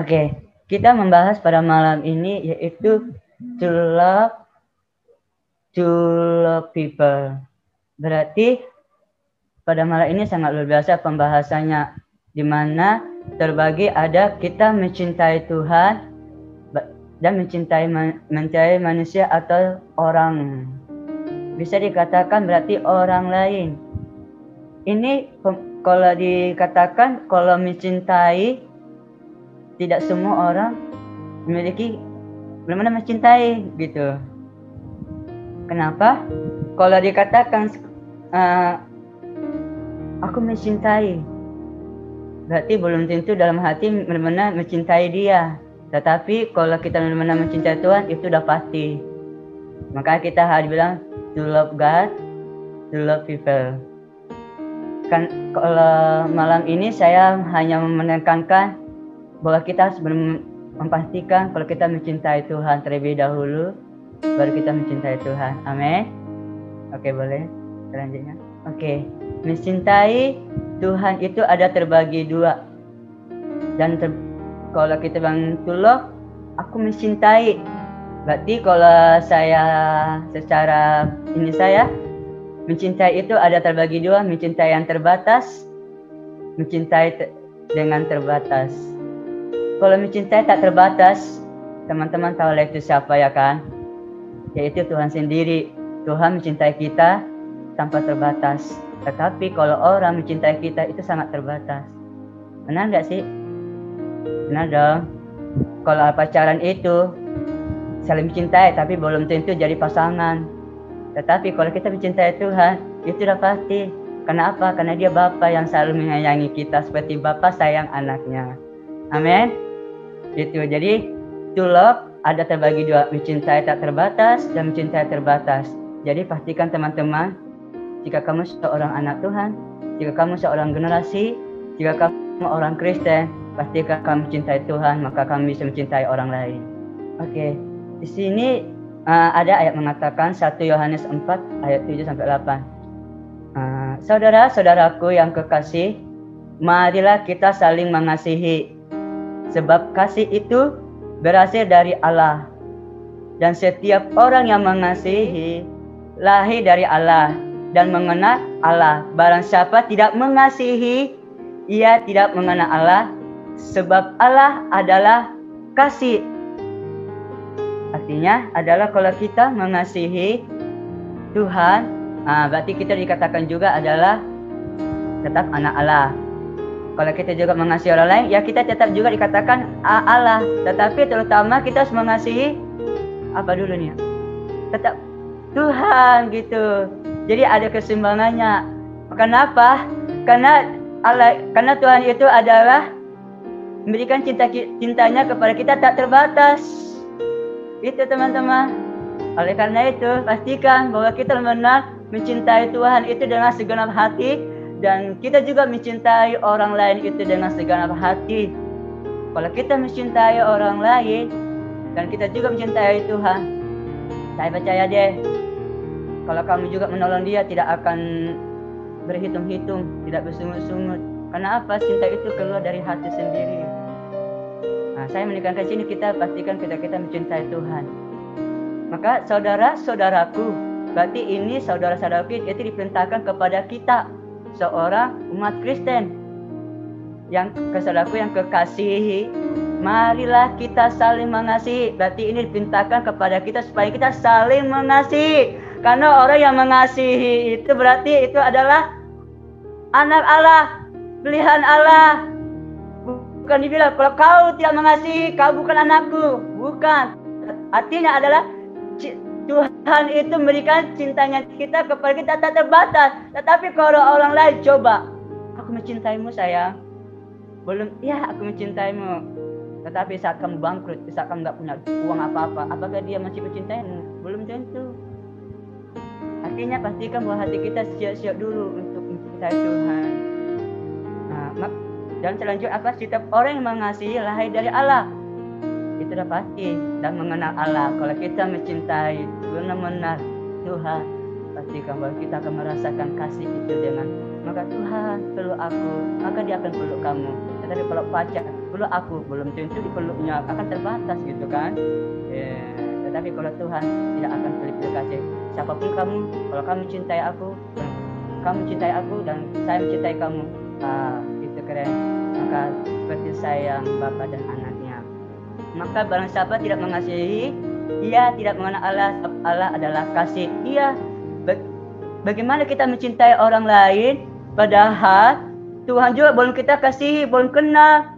Oke, kita membahas pada malam ini yaitu to love to love people. Berarti pada malam ini sangat luar biasa pembahasannya di mana terbagi ada kita mencintai Tuhan dan mencintai mencintai manusia atau orang. Bisa dikatakan berarti orang lain. Ini kalau dikatakan kalau mencintai tidak semua orang memiliki benar-benar mencintai gitu. Kenapa? Kalau dikatakan uh, aku mencintai, berarti belum tentu dalam hati benar-benar mencintai dia. Tetapi kalau kita benar-benar mencintai Tuhan itu udah pasti. Maka kita harus bilang to love God, to love people. Kan kalau malam ini saya hanya menekankan bahwa kita harus memastikan kalau kita mencintai Tuhan terlebih dahulu, baru kita mencintai Tuhan. Amin. Oke, boleh selanjutnya. Oke, mencintai Tuhan itu ada terbagi dua. Dan ter, kalau kita bang tulok, aku mencintai. Berarti kalau saya secara ini saya mencintai itu ada terbagi dua, mencintai yang terbatas, mencintai dengan terbatas. Kalau mencintai tak terbatas, teman-teman tahu itu siapa ya kan? Yaitu Tuhan sendiri. Tuhan mencintai kita tanpa terbatas. Tetapi kalau orang mencintai kita itu sangat terbatas. Benar nggak sih? Benar dong. Kalau pacaran itu saling mencintai tapi belum tentu jadi pasangan. Tetapi kalau kita mencintai Tuhan, itu sudah pasti. Kenapa? Karena dia Bapa yang selalu menyayangi kita seperti Bapa sayang anaknya. Amin. Itu jadi to love ada terbagi dua, mencintai tak terbatas dan mencintai terbatas. Jadi pastikan teman-teman, jika kamu seorang anak Tuhan, jika kamu seorang generasi, jika kamu orang Kristen, pastikan kamu mencintai Tuhan, maka kamu bisa mencintai orang lain. Oke, okay. di sini uh, ada ayat mengatakan 1 Yohanes 4 ayat 7 sampai 8. Uh, Saudara-saudaraku yang kekasih, marilah kita saling mengasihi Sebab kasih itu berasal dari Allah. Dan setiap orang yang mengasihi lahir dari Allah dan mengenal Allah. Barang siapa tidak mengasihi, ia tidak mengenal Allah sebab Allah adalah kasih. Artinya adalah kalau kita mengasihi Tuhan, ah, berarti kita dikatakan juga adalah tetap anak Allah. Kalau kita juga mengasihi orang lain, ya kita tetap juga dikatakan Allah. Tetapi terutama kita harus mengasihi apa dulu nih? Tetap Tuhan gitu. Jadi ada keseimbangannya. Kenapa? Karena Allah, karena Tuhan itu adalah memberikan cinta cintanya kepada kita tak terbatas. Itu teman-teman. Oleh karena itu, pastikan bahwa kita benar mencintai Tuhan itu dengan segenap hati dan kita juga mencintai orang lain itu dengan segenap hati. Kalau kita mencintai orang lain dan kita juga mencintai Tuhan, saya percaya deh, kalau kamu juga menolong dia tidak akan berhitung-hitung, tidak bersungut-sungut. Karena apa? Cinta itu keluar dari hati sendiri. Nah, saya menekankan sini kita pastikan kita kita mencintai Tuhan. Maka saudara-saudaraku, berarti ini saudara-saudaraku itu diperintahkan kepada kita seorang umat Kristen. Yang kesaudaraku yang kekasihi marilah kita saling mengasihi. Berarti ini dipintakan kepada kita supaya kita saling mengasihi. Karena orang yang mengasihi itu berarti itu adalah anak Allah pilihan Allah. Bukan dibilang kalau kau tidak mengasihi kau bukan anakku. Bukan. Artinya adalah Tuhan itu memberikan cintanya kita kepada kita tak terbatas. Tetapi kalau orang lain coba, aku mencintaimu sayang. Belum, ya aku mencintaimu. Tetapi saat kamu bangkrut, saat kamu nggak punya uang apa-apa, apakah dia masih mencintaimu? Belum tentu. Artinya pastikan bahwa hati kita siap-siap dulu untuk mencintai Tuhan. Nah, dan selanjutnya apa? Setiap orang yang mengasihi lahir dari Allah itu sudah pasti dan mengenal Allah. Kalau kita mencintai benar-benar Tuhan, pastikan bahwa kita akan merasakan kasih itu dengan maka Tuhan peluk aku, maka dia akan peluk kamu. Tetapi kalau pacar dipeluk aku belum tentu dipeluknya akan terbatas gitu kan ya, tetapi kalau Tuhan tidak akan pilih-pilih kasih siapa pun kamu kalau kamu cintai aku kamu cintai aku dan saya mencintai kamu ah, itu keren maka seperti sayang bapak dan anaknya maka barang siapa tidak mengasihi ia tidak mengenal Allah Allah adalah kasih ia bagaimana kita mencintai orang lain padahal Tuhan juga belum kita kasih, belum kenal.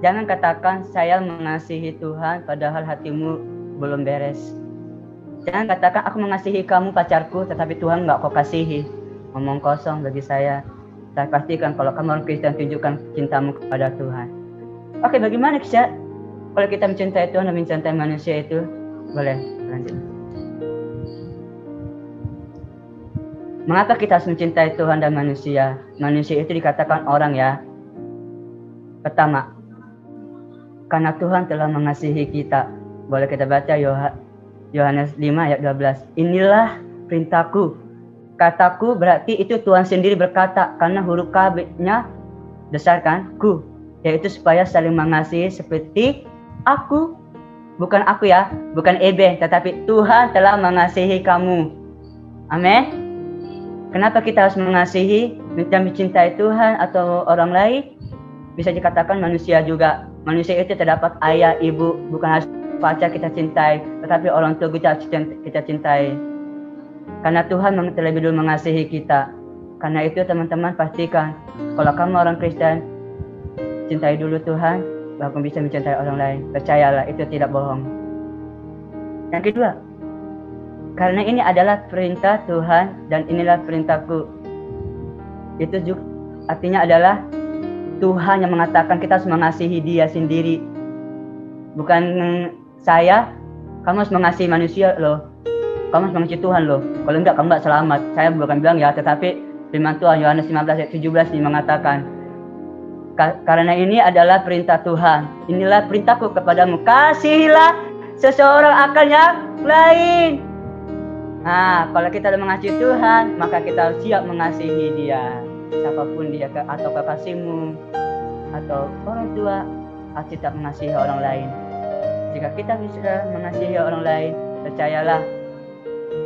Jangan katakan saya mengasihi Tuhan padahal hatimu belum beres. Jangan katakan aku mengasihi kamu pacarku tetapi Tuhan nggak kau kasihi. Ngomong kosong bagi saya. Saya pastikan kalau kamu orang Kristen tunjukkan cintamu kepada Tuhan. Oke, bagaimana kisah? Kalau kita mencintai Tuhan dan mencintai manusia itu, boleh lanjut. Mengapa kita harus mencintai Tuhan dan manusia? Manusia itu dikatakan orang ya. Pertama, karena Tuhan telah mengasihi kita. Boleh kita baca Yohanes 5 ayat 12. Inilah perintahku. Kataku berarti itu Tuhan sendiri berkata karena huruf K-nya besar kan? Ku. Yaitu supaya saling mengasihi seperti aku. Bukan aku ya, bukan Eben, tetapi Tuhan telah mengasihi kamu. Amin. Kenapa kita harus mengasihi dan mencintai Tuhan atau orang lain? Bisa dikatakan manusia juga. Manusia itu terdapat ayah, ibu, bukan harus pacar kita cintai, tetapi orang tua kita kita cintai. Karena Tuhan terlebih dulu mengasihi kita. Karena itu teman-teman pastikan kalau kamu orang Kristen, cintai dulu Tuhan, baru bisa mencintai orang lain. Percayalah, itu tidak bohong. Yang kedua, karena ini adalah perintah Tuhan dan inilah perintahku. Itu juga artinya adalah Tuhan yang mengatakan kita harus mengasihi dia sendiri. Bukan saya, kamu harus mengasihi manusia loh. Kamu harus mengasihi Tuhan loh. Kalau enggak, kamu enggak selamat. Saya bukan bilang ya, tetapi firman Tuhan Yohanes 15 ayat 17 ini mengatakan, karena ini adalah perintah Tuhan. Inilah perintahku kepadamu. Kasihilah seseorang akan yang lain. Nah, kalau kita sudah mengasihi Tuhan, maka kita harus siap mengasihi Dia. Siapa pun dia atau kekasihmu atau orang tua harus tetap mengasihi orang lain. Jika kita bisa mengasihi orang lain, percayalah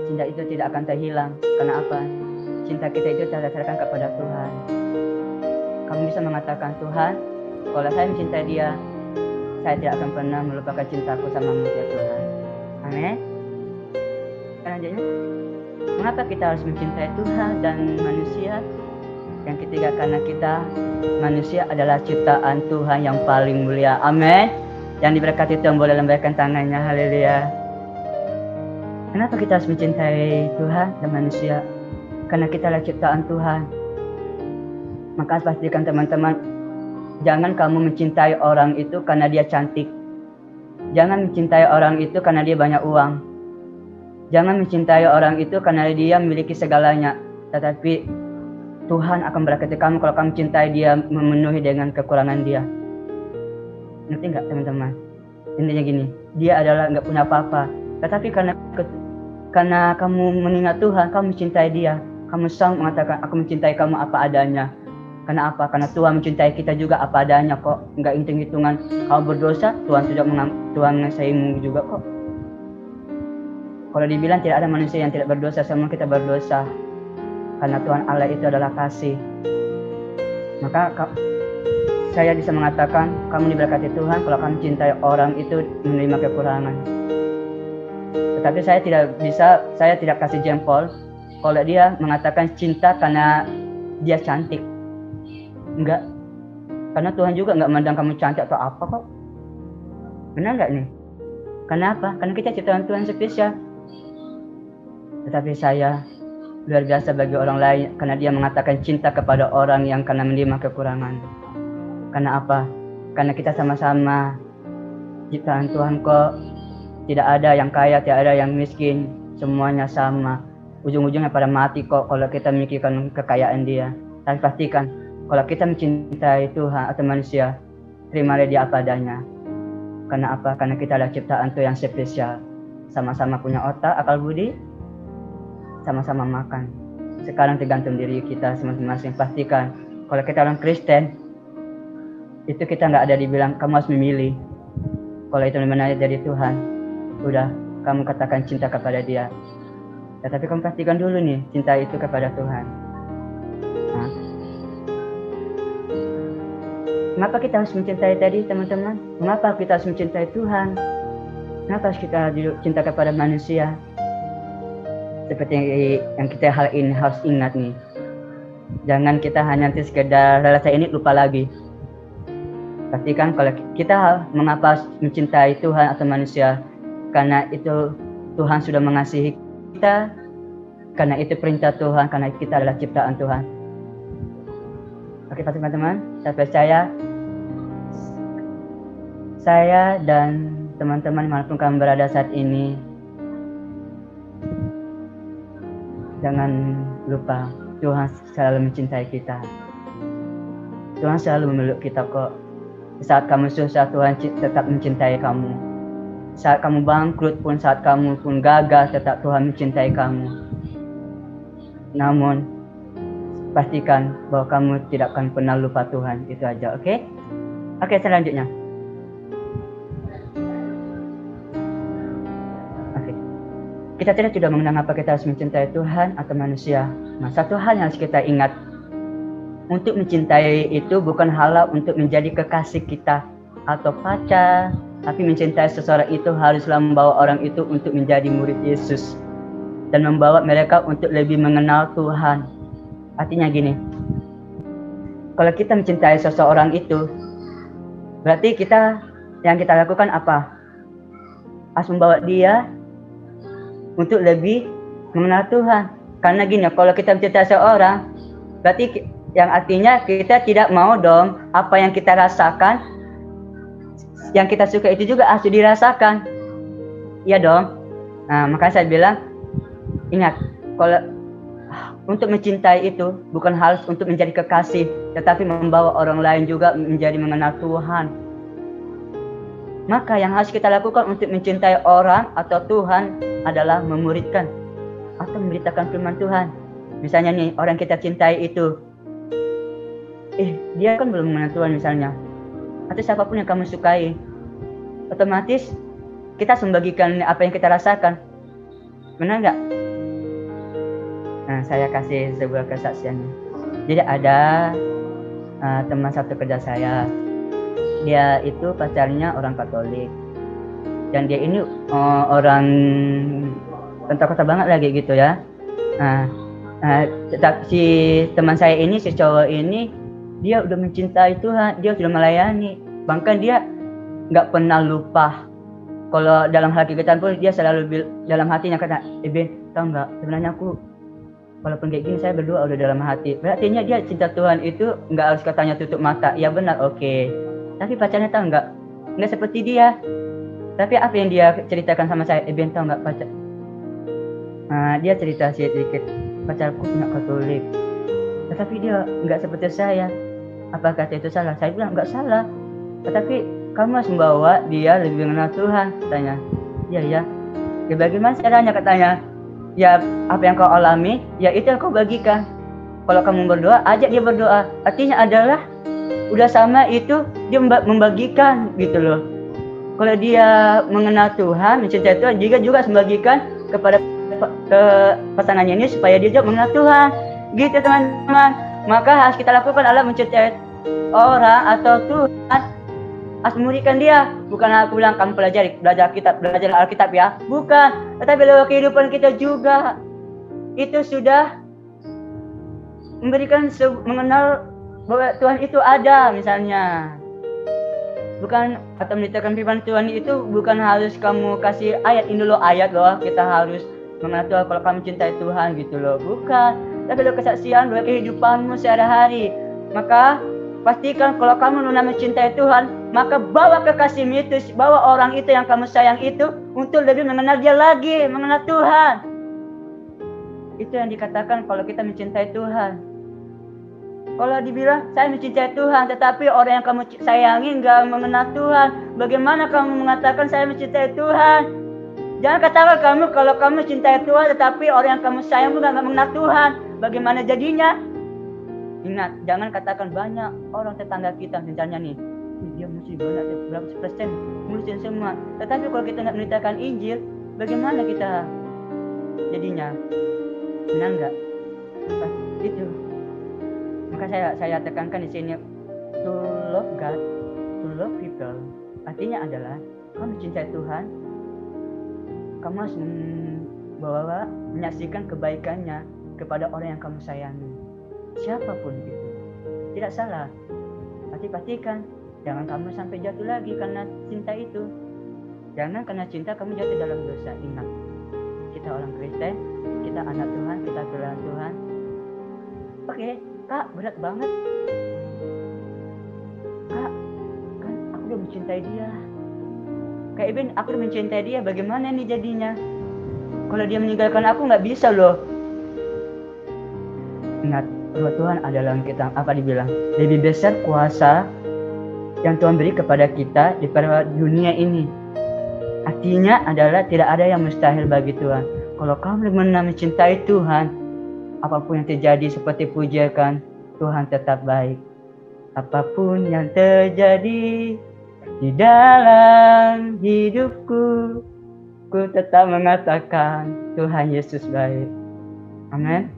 cinta itu tidak akan terhilang. Karena apa? Cinta kita itu terdasarkan kepada Tuhan. Kamu bisa mengatakan Tuhan, kalau saya mencintai Dia, saya tidak akan pernah melupakan cintaku sama ya Tuhan. Amin. Selanjutnya mengapa kita harus mencintai Tuhan dan manusia? Yang ketiga karena kita manusia adalah ciptaan Tuhan yang paling mulia. Amin. Yang diberkati Tuhan boleh lembahkan tangannya. Haleluya. Kenapa kita harus mencintai Tuhan dan manusia? Karena kita adalah ciptaan Tuhan maka pastikan teman-teman jangan kamu mencintai orang itu karena dia cantik jangan mencintai orang itu karena dia banyak uang Jangan mencintai orang itu karena dia memiliki segalanya, tetapi Tuhan akan berkati kamu kalau kamu cintai dia memenuhi dengan kekurangan dia. Ngerti nggak teman-teman? Intinya gini, dia adalah nggak punya apa-apa, tetapi karena karena kamu mengingat Tuhan, kamu mencintai dia, kamu sang mengatakan aku mencintai kamu apa adanya. Karena apa? Karena Tuhan mencintai kita juga apa adanya kok. Enggak hitung-hitungan. Kamu berdosa, Tuhan sudah mengam, Tuhan mengasihimu juga kok. Kalau dibilang tidak ada manusia yang tidak berdosa, semua kita berdosa. Karena Tuhan Allah itu adalah kasih. Maka saya bisa mengatakan kamu diberkati Tuhan kalau kamu cintai orang itu menerima kekurangan. Tetapi saya tidak bisa, saya tidak kasih jempol kalau dia mengatakan cinta karena dia cantik. Enggak. Karena Tuhan juga enggak memandang kamu cantik atau apa kok. Benar enggak nih? Kenapa? Karena kita ciptaan Tuhan spesial. Tetapi saya luar biasa bagi orang lain karena dia mengatakan cinta kepada orang yang karena menerima kekurangan. Karena apa? Karena kita sama-sama ciptaan Tuhan kok tidak ada yang kaya, tidak ada yang miskin, semuanya sama. Ujung-ujungnya pada mati kok kalau kita memikirkan kekayaan dia. Tapi pastikan kalau kita mencintai Tuhan atau manusia, terimalah dia apa adanya. Karena apa? Karena kita adalah ciptaan Tuhan yang spesial. Sama-sama punya otak, akal budi, sama-sama makan. Sekarang tergantung diri kita masing-masing. Pastikan kalau kita orang Kristen, itu kita nggak ada dibilang kamu harus memilih. Kalau itu memang jadi Tuhan, udah kamu katakan cinta kepada Dia. Tetapi kamu pastikan dulu nih cinta itu kepada Tuhan. Mengapa kita harus mencintai tadi teman-teman? Mengapa kita harus mencintai Tuhan? Mengapa kita cinta kepada manusia? Seperti yang kita hal ini harus ingat nih. Jangan kita hanya nanti sekedar rasa ini lupa lagi. Pastikan kalau kita mengapa mencintai Tuhan atau manusia karena itu Tuhan sudah mengasihi kita karena itu perintah Tuhan karena kita adalah ciptaan Tuhan. Oke teman-teman, saya percaya saya dan teman-teman maupun kamu berada saat ini jangan lupa Tuhan selalu mencintai kita. Tuhan selalu memeluk kita kok. Saat kamu susah, Tuhan tetap mencintai kamu. Saat kamu bangkrut pun, saat kamu pun gagal, tetap Tuhan mencintai kamu. Namun, pastikan bahwa kamu tidak akan pernah lupa Tuhan. Itu aja, oke? Okay? Oke, okay, selanjutnya. Kita tidak sudah mengenal apa kita harus mencintai Tuhan atau manusia. Nah, satu hal yang harus kita ingat untuk mencintai itu bukan halal untuk menjadi kekasih kita atau pacar, tapi mencintai seseorang itu haruslah membawa orang itu untuk menjadi murid Yesus dan membawa mereka untuk lebih mengenal Tuhan. Artinya gini, kalau kita mencintai seseorang itu, berarti kita yang kita lakukan apa? Harus membawa dia untuk lebih mengenal Tuhan. Karena gini, kalau kita mencintai seseorang, berarti yang artinya kita tidak mau dong apa yang kita rasakan yang kita suka itu juga harus dirasakan. Iya dong. Nah makanya saya bilang ingat kalau untuk mencintai itu bukan harus untuk menjadi kekasih tetapi membawa orang lain juga menjadi mengenal Tuhan maka yang harus kita lakukan untuk mencintai orang atau Tuhan adalah memuridkan atau memberitakan firman Tuhan. Misalnya nih orang kita cintai itu eh dia kan belum mengenal Tuhan misalnya. Atau siapa pun yang kamu sukai otomatis kita membagikan apa yang kita rasakan. Benar nggak? Nah saya kasih sebuah kesaksian. Jadi ada uh, teman satu kerja saya dia itu pacarnya orang Katolik dan dia ini uh, orang kota-kota banget lagi gitu ya nah, uh, si teman saya ini si cowok ini dia udah mencintai Tuhan, dia sudah melayani. Bahkan dia nggak pernah lupa. Kalau dalam hati kita pun dia selalu bil, dalam hatinya kata, eh Ben, tau nggak? Sebenarnya aku walaupun kayak gini saya berdoa udah dalam hati. Berarti dia cinta Tuhan itu nggak harus katanya tutup mata. Ya benar, oke. Okay. Tapi pacarnya tahu nggak? Nggak seperti dia. Tapi apa yang dia ceritakan sama saya? Eh Ben, tau nggak pacar? Nah, dia cerita sedikit pacarku punya Katolik. Tetapi dia nggak seperti saya apakah itu salah saya bilang nggak salah tetapi kamu harus membawa dia lebih mengenal Tuhan katanya iya ya ya bagaimana caranya katanya ya apa yang kau alami ya itu yang kau bagikan kalau kamu berdoa ajak dia berdoa artinya adalah udah sama itu dia membagikan gitu loh. Kalau dia mengenal Tuhan mencintai Tuhan juga juga membagikan kepada ke pasangannya ini supaya dia juga mengenal Tuhan. Gitu teman-teman. Maka harus kita lakukan adalah mencintai orang atau Tuhan. Harus memberikan dia. Bukan aku bilang kamu pelajari belajar kitab belajar Alkitab ya. Bukan. Tetapi lewat kehidupan kita juga. Itu sudah memberikan mengenal bahwa Tuhan itu ada misalnya bukan atau menceritakan firman Tuhan itu bukan harus kamu kasih ayat ini loh ayat loh kita harus mengenal Tuhan kalau kamu cintai Tuhan gitu loh bukan tapi kalau kesaksian buat kehidupanmu sehari-hari. Maka pastikan kalau kamu benar mencintai Tuhan, maka bawa kekasihmu itu, bawa orang itu yang kamu sayang itu untuk lebih mengenal dia lagi, mengenal Tuhan. Itu yang dikatakan kalau kita mencintai Tuhan. Kalau dibilang saya mencintai Tuhan, tetapi orang yang kamu sayangi nggak mengenal Tuhan, bagaimana kamu mengatakan saya mencintai Tuhan? Jangan katakan kamu kalau kamu cintai Tuhan, tetapi orang yang kamu sayang nggak mengenal Tuhan. Bagaimana jadinya? Ingat, jangan katakan banyak orang tetangga kita misalnya nih. dia mesti banyak berapa persen ngurusin semua tetapi kalau kita nggak menceritakan Injil bagaimana kita jadinya benar nggak itu maka saya saya tekankan di sini to love God to love people artinya adalah kamu mencintai Tuhan kamu harus membawa menyaksikan kebaikannya kepada orang yang kamu sayangi. Siapa pun itu tidak salah. Tapi pastikan jangan kamu sampai jatuh lagi karena cinta itu. Jangan karena cinta kamu jatuh dalam dosa. Ingat kita orang Kristen kita anak Tuhan kita keluar Tuhan. Oke kak berat banget. Kak kan aku udah mencintai dia. Kayak Ibn aku udah mencintai dia. Bagaimana nih jadinya? Kalau dia meninggalkan aku nggak bisa loh. Ingat bahwa Tuhan adalah kita apa dibilang lebih besar kuasa yang Tuhan beri kepada kita di dunia ini. Artinya adalah tidak ada yang mustahil bagi Tuhan. Kalau kamu benar mencintai Tuhan apa pun yang terjadi seperti pujakan Tuhan tetap baik. Apa pun yang terjadi di dalam hidupku ku tetap mengatakan Tuhan Yesus baik. Amin.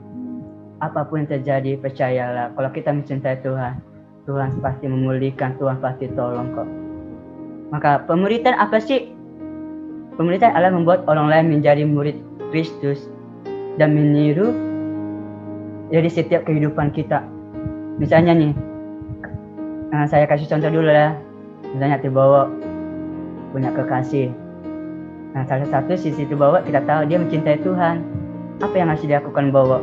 Apa pun yang terjadi percayalah. Kalau kita mencintai Tuhan Tuhan pasti memulihkan Tuhan pasti tolong kok. Maka pemuritan apa sih? Pemuritan adalah membuat orang lain menjadi murid Kristus dan meniru jadi setiap kehidupan kita misalnya nih nah saya kasih contoh dulu ya misalnya terbawa punya kekasih nah salah satu sisi terbawa kita tahu dia mencintai Tuhan apa yang harus dilakukan bawa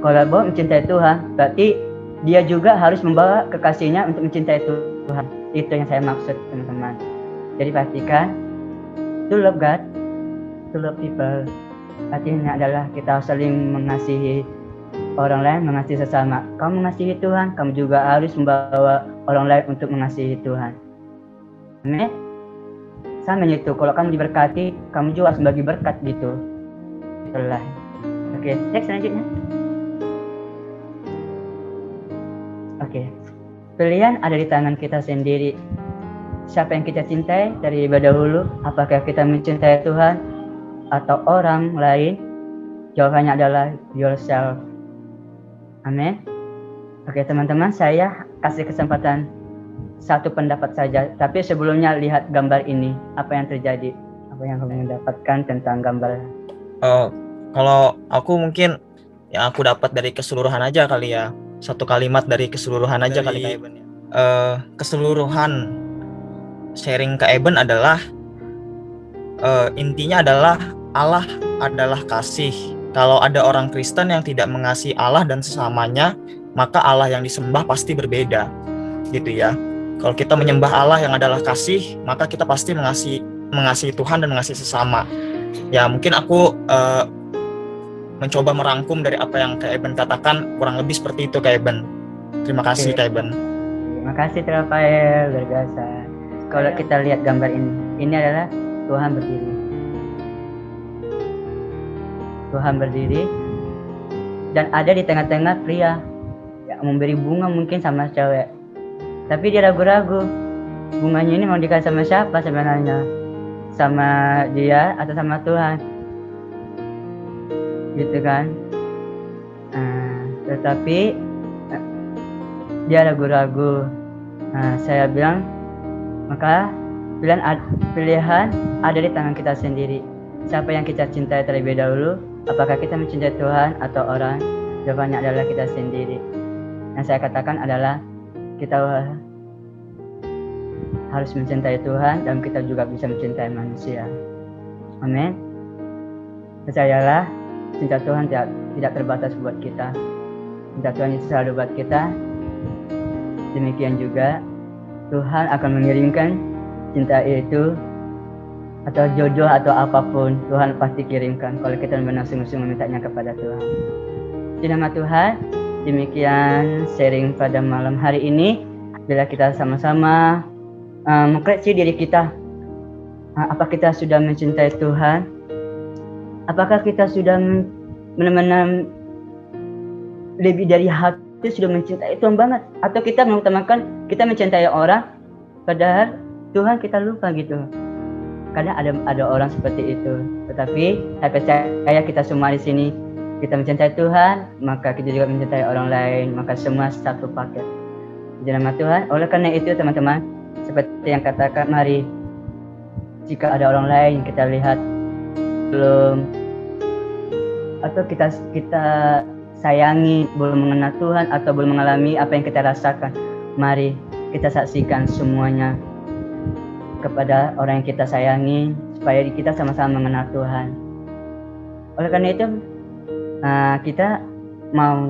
kalau bawa mencintai Tuhan, berarti dia juga harus membawa kekasihnya untuk mencintai Tuhan. Itu yang saya maksud, teman-teman. Jadi pastikan, to love God, to love people. Artinya adalah kita saling mengasihi orang lain, mengasihi sesama. Kamu mengasihi Tuhan, kamu juga harus membawa orang lain untuk mengasihi Tuhan. Amin. Sama itu, kalau kamu diberkati, kamu juga harus bagi berkat gitu. Itulah. Oke, next selanjutnya. Oke. Pilihan ada di tangan kita sendiri. Siapa yang kita cintai dari dahulu? Apakah kita mencintai Tuhan atau orang lain? Jawabannya adalah yourself. Amin. Oke teman-teman, saya kasih kesempatan satu pendapat saja. Tapi sebelumnya lihat gambar ini, apa yang terjadi? Apa yang kamu mendapatkan tentang gambar? Oh, kalau aku mungkin yang aku dapat dari keseluruhan aja kali ya satu kalimat dari keseluruhan aja dari, kali Kak ya. Uh, keseluruhan sharing Kak Eben adalah uh, intinya adalah Allah adalah kasih. Kalau ada orang Kristen yang tidak mengasihi Allah dan sesamanya, maka Allah yang disembah pasti berbeda. Gitu ya. Kalau kita menyembah Allah yang adalah kasih, maka kita pasti mengasihi mengasihi Tuhan dan mengasihi sesama. Ya, mungkin aku uh, mencoba merangkum dari apa yang Kak Eben katakan kurang lebih seperti itu Kak Eben. Terima kasih Kak Eben. Terima kasih Rafael, luar biasa. Kalau kita lihat gambar ini, ini adalah Tuhan berdiri. Tuhan berdiri dan ada di tengah-tengah pria yang memberi bunga mungkin sama cewek. Tapi dia ragu-ragu. Bunganya ini mau dikasih sama siapa sebenarnya? Sama dia atau sama Tuhan? gitu kan nah, tetapi dia ragu-ragu nah, saya bilang maka pilihan pilihan ada di tangan kita sendiri siapa yang kita cintai terlebih dahulu apakah kita mencintai Tuhan atau orang? Jawabannya adalah kita sendiri. Yang saya katakan adalah kita harus mencintai Tuhan dan kita juga bisa mencintai manusia. Amin. Percayalah cinta Tuhan tidak tidak terbatas buat kita. Cinta Tuhan itu selalu buat kita. Demikian juga Tuhan akan mengirimkan cinta itu atau jodoh atau apa pun Tuhan pasti kirimkan kalau kita benar sungguh-sungguh memintanya kepada Tuhan. Di nama Tuhan demikian sharing pada malam hari ini. Bila kita sama-sama uh, mengkoreksi diri kita uh, apa kita sudah mencintai Tuhan? Apakah kita sudah benar-benar lebih dari hati sudah mencintai Tuhan banget? Atau kita mengutamakan kita mencintai orang padahal Tuhan kita lupa gitu kadang ada ada orang seperti itu. Tetapi saya percaya kita semua di sini. Kita mencintai Tuhan maka kita juga mencintai orang lain. Maka semua satu paket. Di nama Tuhan. Oleh karena itu teman-teman seperti yang katakan mari jika ada orang lain kita lihat belum. Atau kita kita sayangi belum mengenal Tuhan atau belum mengalami apa yang kita rasakan. Mari kita saksikan semuanya kepada orang yang kita sayangi supaya kita sama-sama mengenal Tuhan. Oleh karena itu uh, kita mau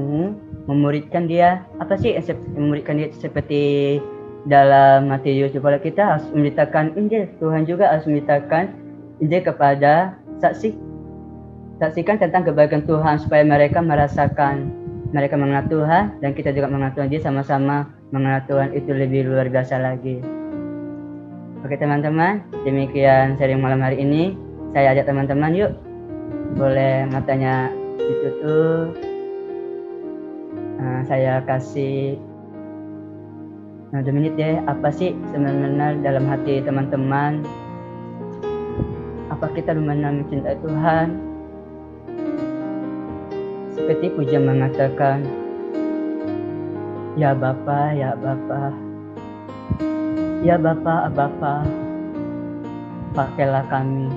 memuridkan dia apa sih memuridkan dia seperti dalam Matius supaya kita harus memberitakan Injil Tuhan juga harus memberitakan Injil kepada saksi saksikan tentang kebaikan Tuhan supaya mereka merasakan mereka mengenal Tuhan dan kita juga mengenal Tuhan dia sama-sama mengenal Tuhan itu lebih luar biasa lagi. Oke teman-teman, demikian sharing malam hari ini. Saya ajak teman-teman yuk, boleh matanya ditutup. Nah, saya kasih nah, dua menit ya. Apa sih sebenarnya dalam hati teman-teman? Apa kita benar mencintai Tuhan? Seperti puja mengatakan, Ya Bapa, ya Bapa, Ya Bapak, Bapak, pakailah kami.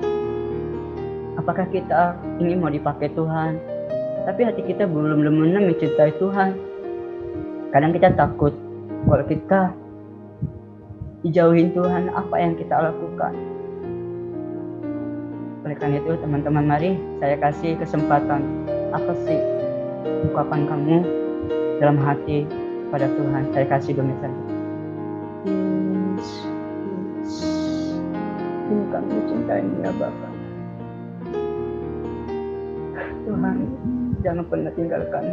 Apakah kita ingin mau dipakai Tuhan? Tapi hati kita belum benar mencintai Tuhan. Kadang kita takut kalau kita dijauhin Tuhan, apa yang kita lakukan? Oleh karena itu, teman-teman, mari saya kasih kesempatan. Apa sih ungkapan kamu dalam hati pada Tuhan? Saya kasih menit kami mencintaimu ya Bapa. Tuhan, jangan pernah tinggalkan.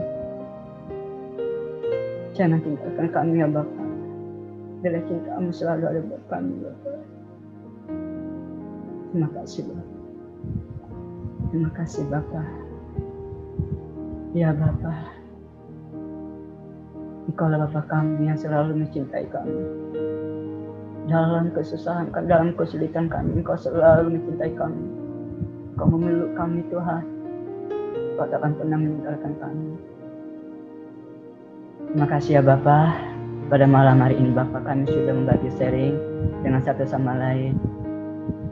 Jangan tinggalkan kami ya Bapa. Bila cintamu selalu ada buat kami Bapa. Terima kasih Bapa. Terima kasih Bapa. Ya Bapa. Engkaulah Bapa kami yang selalu mencintai kami dalam kesusahan, dalam kesulitan kami, Engkau selalu mencintai kami. Engkau memeluk kami Tuhan. Engkau tak akan pernah meninggalkan kami. Terima kasih ya Bapak. Pada malam hari ini Bapak kami sudah membagi sharing dengan satu sama lain.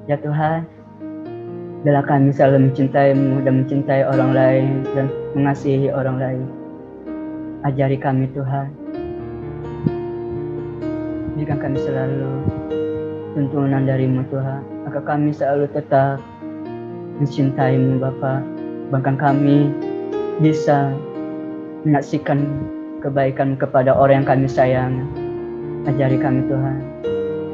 Ya Tuhan, bila kami selalu mencintaimu dan mencintai orang lain dan mengasihi orang lain. Ajari kami Tuhan jika kami selalu tuntunan darimu Tuhan. Maka kami selalu tetap mencintaimu Bapa. Bahkan kami bisa menyaksikan kebaikan kepada orang yang kami sayang. Ajari kami Tuhan.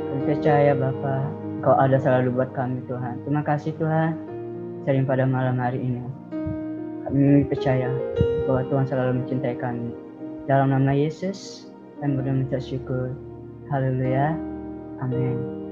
Kami percaya Bapa Kau ada selalu buat kami Tuhan. Terima kasih Tuhan. Sering pada malam hari ini kami percaya bahwa Tuhan selalu mencintai kami. Dalam nama Yesus kami berdoa minta syukur Haleluya. Amin.